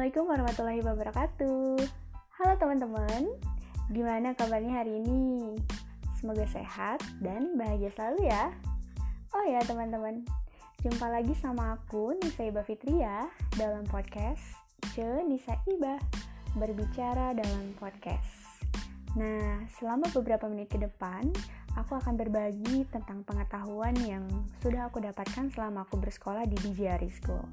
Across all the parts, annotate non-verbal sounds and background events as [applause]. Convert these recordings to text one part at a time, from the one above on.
Assalamualaikum warahmatullahi wabarakatuh. Halo teman-teman Gimana kabarnya hari ini? Semoga sehat dan bahagia selalu ya. Oh ya teman-teman Jumpa lagi sama aku Nisa Iba Fitria Dalam podcast Ce Nisa Iba Berbicara dalam podcast. Nah, selama beberapa menit ke depan Aku akan berbagi tentang pengetahuan yang sudah aku dapatkan selama aku bersekolah di DJRI School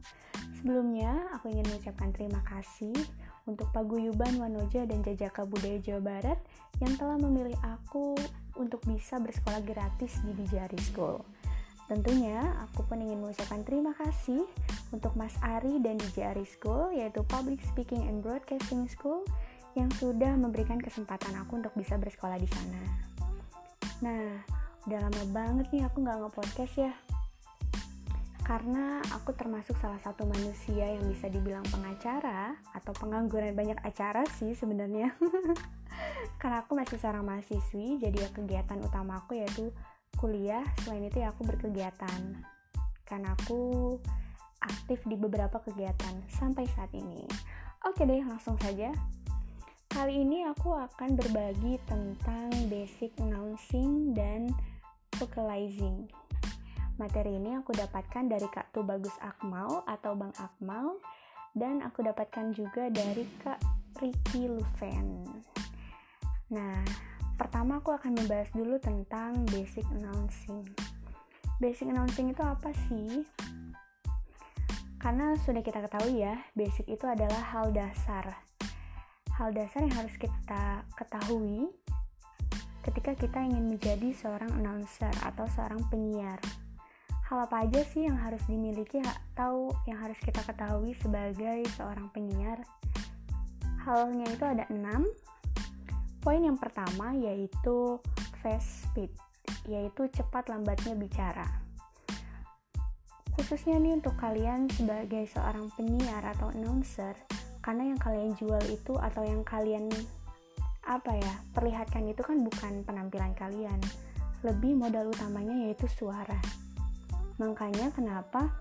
Sebelumnya, aku ingin mengucapkan terima kasih untuk Paguyuban Wanoja dan Jajaka Budaya Jawa Barat yang telah memilih aku untuk bisa bersekolah gratis di Dijari School. Tentunya, aku pun ingin mengucapkan terima kasih untuk Mas Ari dan Dijari School, yaitu Public Speaking and Broadcasting School, yang sudah memberikan kesempatan aku untuk bisa bersekolah di sana. Nah, udah lama banget nih aku nggak nge-podcast ya. Karena aku termasuk salah satu manusia yang bisa dibilang pengacara atau pengangguran banyak acara sih sebenarnya. [laughs] Karena aku masih seorang mahasiswi jadi ya kegiatan utama aku yaitu kuliah. Selain itu ya aku berkegiatan. Karena aku aktif di beberapa kegiatan sampai saat ini. Oke deh langsung saja kali ini aku akan berbagi tentang basic announcing dan vocalizing Materi ini aku dapatkan dari Kak Tubagus Akmal atau Bang Akmal dan aku dapatkan juga dari Kak Ricky Luven. Nah, pertama aku akan membahas dulu tentang basic announcing. Basic announcing itu apa sih? Karena sudah kita ketahui ya, basic itu adalah hal dasar. Hal dasar yang harus kita ketahui ketika kita ingin menjadi seorang announcer atau seorang penyiar hal apa aja sih yang harus dimiliki atau yang harus kita ketahui sebagai seorang penyiar? Halnya itu ada enam. Poin yang pertama yaitu fast speed, yaitu cepat lambatnya bicara. Khususnya nih untuk kalian sebagai seorang penyiar atau announcer, karena yang kalian jual itu atau yang kalian apa ya perlihatkan itu kan bukan penampilan kalian, lebih modal utamanya yaitu suara. Makanya kenapa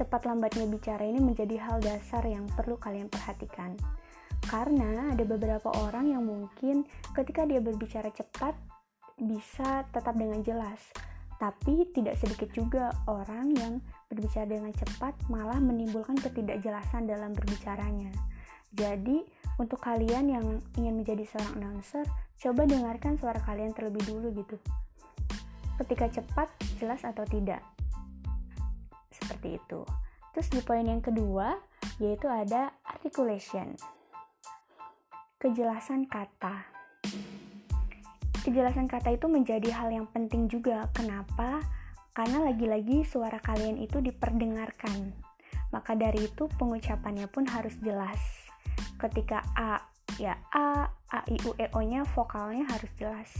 cepat lambatnya bicara ini menjadi hal dasar yang perlu kalian perhatikan. Karena ada beberapa orang yang mungkin ketika dia berbicara cepat bisa tetap dengan jelas, tapi tidak sedikit juga orang yang berbicara dengan cepat malah menimbulkan ketidakjelasan dalam berbicaranya. Jadi, untuk kalian yang ingin menjadi seorang announcer, coba dengarkan suara kalian terlebih dulu gitu. Ketika cepat jelas atau tidak? Seperti itu. Terus di poin yang kedua yaitu ada articulation. Kejelasan kata kejelasan kata itu menjadi hal yang penting juga. Kenapa? Karena lagi-lagi suara kalian itu diperdengarkan. Maka dari itu pengucapannya pun harus jelas. Ketika A ya A, A, I, U, E, O nya vokalnya harus jelas.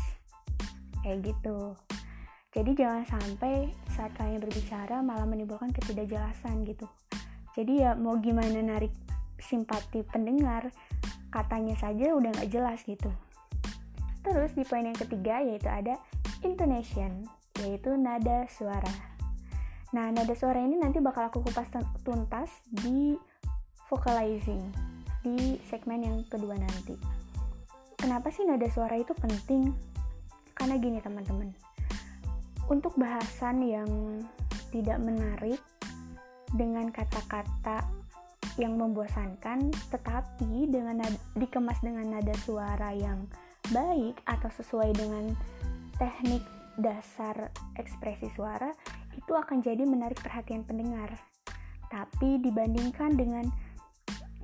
Kayak gitu. Jadi jangan sampai saat kalian berbicara malah menimbulkan ketidakjelasan gitu. Jadi ya mau gimana narik simpati pendengar, katanya saja udah nggak jelas gitu. Terus di poin yang ketiga yaitu ada intonation, yaitu nada suara. Nah, nada suara ini nanti bakal aku kupas tuntas di vocalizing di segmen yang kedua nanti. Kenapa sih nada suara itu penting? Karena gini teman-teman, untuk bahasan yang tidak menarik dengan kata-kata yang membosankan tetapi dengan nada, dikemas dengan nada suara yang baik atau sesuai dengan teknik dasar ekspresi suara itu akan jadi menarik perhatian pendengar tapi dibandingkan dengan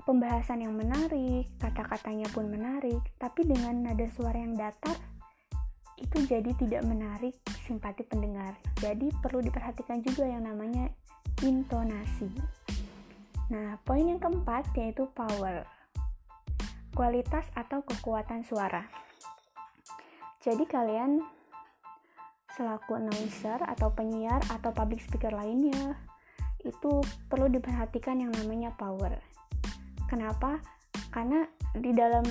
pembahasan yang menarik kata-katanya pun menarik tapi dengan nada suara yang datar itu jadi tidak menarik simpati pendengar. Jadi perlu diperhatikan juga yang namanya intonasi. Nah, poin yang keempat yaitu power. Kualitas atau kekuatan suara. Jadi kalian selaku announcer atau penyiar atau public speaker lainnya itu perlu diperhatikan yang namanya power. Kenapa? Karena di dalam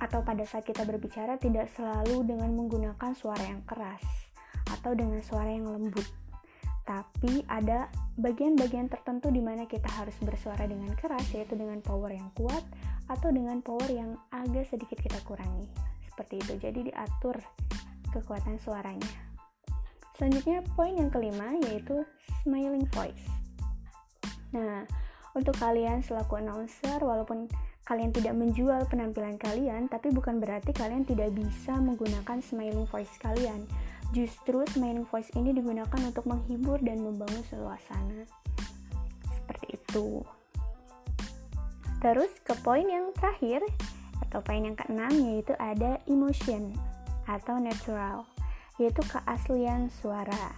atau pada saat kita berbicara tidak selalu dengan menggunakan suara yang keras atau dengan suara yang lembut. Tapi ada bagian-bagian tertentu di mana kita harus bersuara dengan keras yaitu dengan power yang kuat atau dengan power yang agak sedikit kita kurangi. Seperti itu. Jadi diatur kekuatan suaranya. Selanjutnya poin yang kelima yaitu smiling voice. Nah, untuk kalian selaku announcer walaupun kalian tidak menjual penampilan kalian, tapi bukan berarti kalian tidak bisa menggunakan smiling voice kalian. Justru smiling voice ini digunakan untuk menghibur dan membangun suasana. Seperti itu. Terus ke poin yang terakhir poin yang keenam yaitu ada emotion atau natural, yaitu keaslian suara.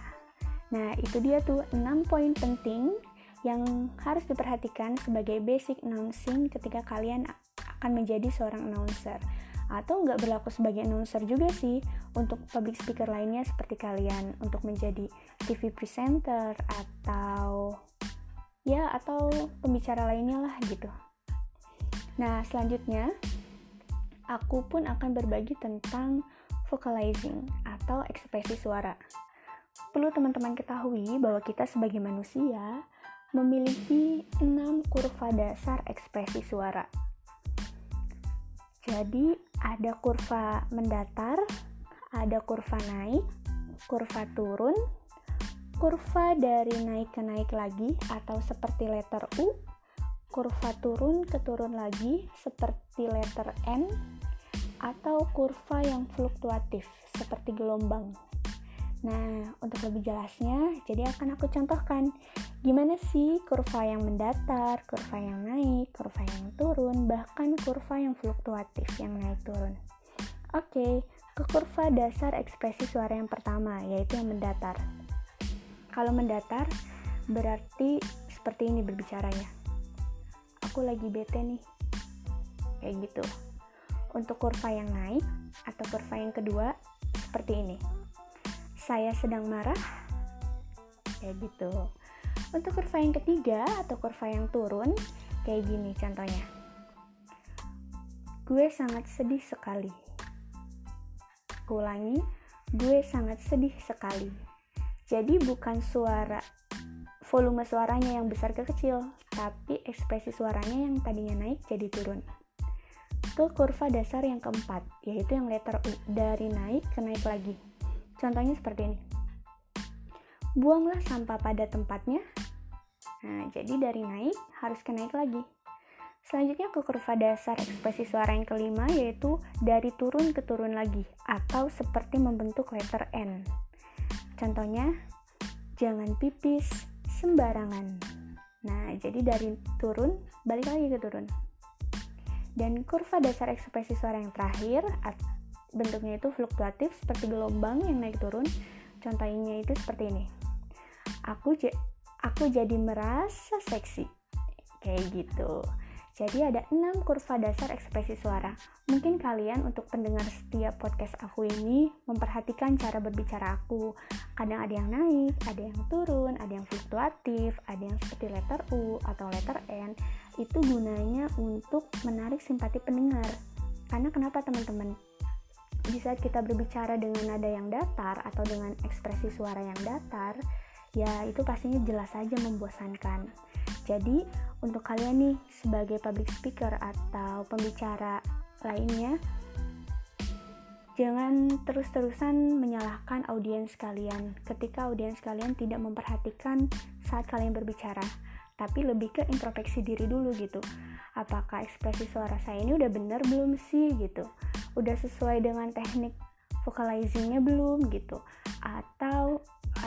Nah, itu dia tuh 6 poin penting yang harus diperhatikan sebagai basic announcing ketika kalian akan menjadi seorang announcer atau nggak berlaku sebagai announcer juga sih untuk public speaker lainnya seperti kalian untuk menjadi TV presenter atau ya atau pembicara lainnya lah gitu. Nah selanjutnya aku pun akan berbagi tentang vocalizing atau ekspresi suara. Perlu teman-teman ketahui bahwa kita sebagai manusia memiliki enam kurva dasar ekspresi suara. Jadi, ada kurva mendatar, ada kurva naik, kurva turun, kurva dari naik ke naik lagi atau seperti letter U, kurva turun ke turun lagi seperti letter N, atau kurva yang fluktuatif seperti gelombang. Nah, untuk lebih jelasnya, jadi akan aku contohkan gimana sih kurva yang mendatar, kurva yang naik, kurva yang turun, bahkan kurva yang fluktuatif yang naik turun. Oke, ke kurva dasar ekspresi suara yang pertama, yaitu yang mendatar. Kalau mendatar, berarti seperti ini berbicaranya. Aku lagi bete nih. Kayak gitu. Untuk kurva yang naik atau kurva yang kedua, seperti ini. Saya sedang marah kayak gitu. Untuk kurva yang ketiga atau kurva yang turun kayak gini contohnya. Gue sangat sedih sekali. Ulangi gue sangat sedih sekali. Jadi bukan suara volume suaranya yang besar ke kecil tapi ekspresi suaranya yang tadinya naik jadi turun ke kurva dasar yang keempat yaitu yang letter U dari naik ke naik lagi Contohnya seperti ini. Buanglah sampah pada tempatnya. Nah, jadi dari naik harus ke naik lagi. Selanjutnya ke kurva dasar ekspresi suara yang kelima yaitu dari turun ke turun lagi atau seperti membentuk letter N. Contohnya, jangan pipis sembarangan. Nah, jadi dari turun balik lagi ke turun. Dan kurva dasar ekspresi suara yang terakhir bentuknya itu fluktuatif seperti gelombang yang naik turun. Contohnya itu seperti ini. Aku aku jadi merasa seksi. Kayak gitu. Jadi ada 6 kurva dasar ekspresi suara. Mungkin kalian untuk pendengar setiap podcast aku ini memperhatikan cara berbicara aku. Kadang ada yang naik, ada yang turun, ada yang fluktuatif, ada yang seperti letter U atau letter N. Itu gunanya untuk menarik simpati pendengar. Karena kenapa teman-teman? di saat kita berbicara dengan nada yang datar atau dengan ekspresi suara yang datar, ya itu pastinya jelas saja membosankan. Jadi, untuk kalian nih sebagai public speaker atau pembicara lainnya, jangan terus-terusan menyalahkan audiens kalian ketika audiens kalian tidak memperhatikan saat kalian berbicara, tapi lebih ke introspeksi diri dulu gitu. Apakah ekspresi suara saya ini udah bener belum sih gitu? udah sesuai dengan teknik vocalizingnya belum gitu atau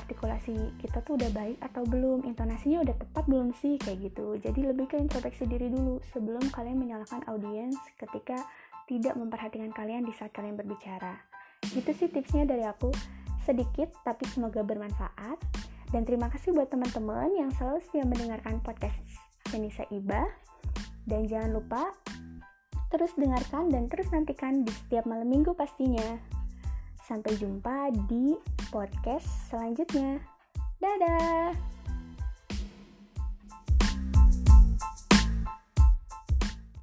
artikulasi kita tuh udah baik atau belum? Intonasinya udah tepat belum sih? Kayak gitu. Jadi lebih ke introspeksi diri dulu sebelum kalian menyalahkan audiens ketika tidak memperhatikan kalian di saat kalian berbicara. Gitu sih tipsnya dari aku. Sedikit tapi semoga bermanfaat. Dan terima kasih buat teman-teman yang selalu setia mendengarkan podcast Janisa Iba dan jangan lupa Terus dengarkan dan terus nantikan di setiap malam minggu pastinya. Sampai jumpa di podcast selanjutnya. Dadah!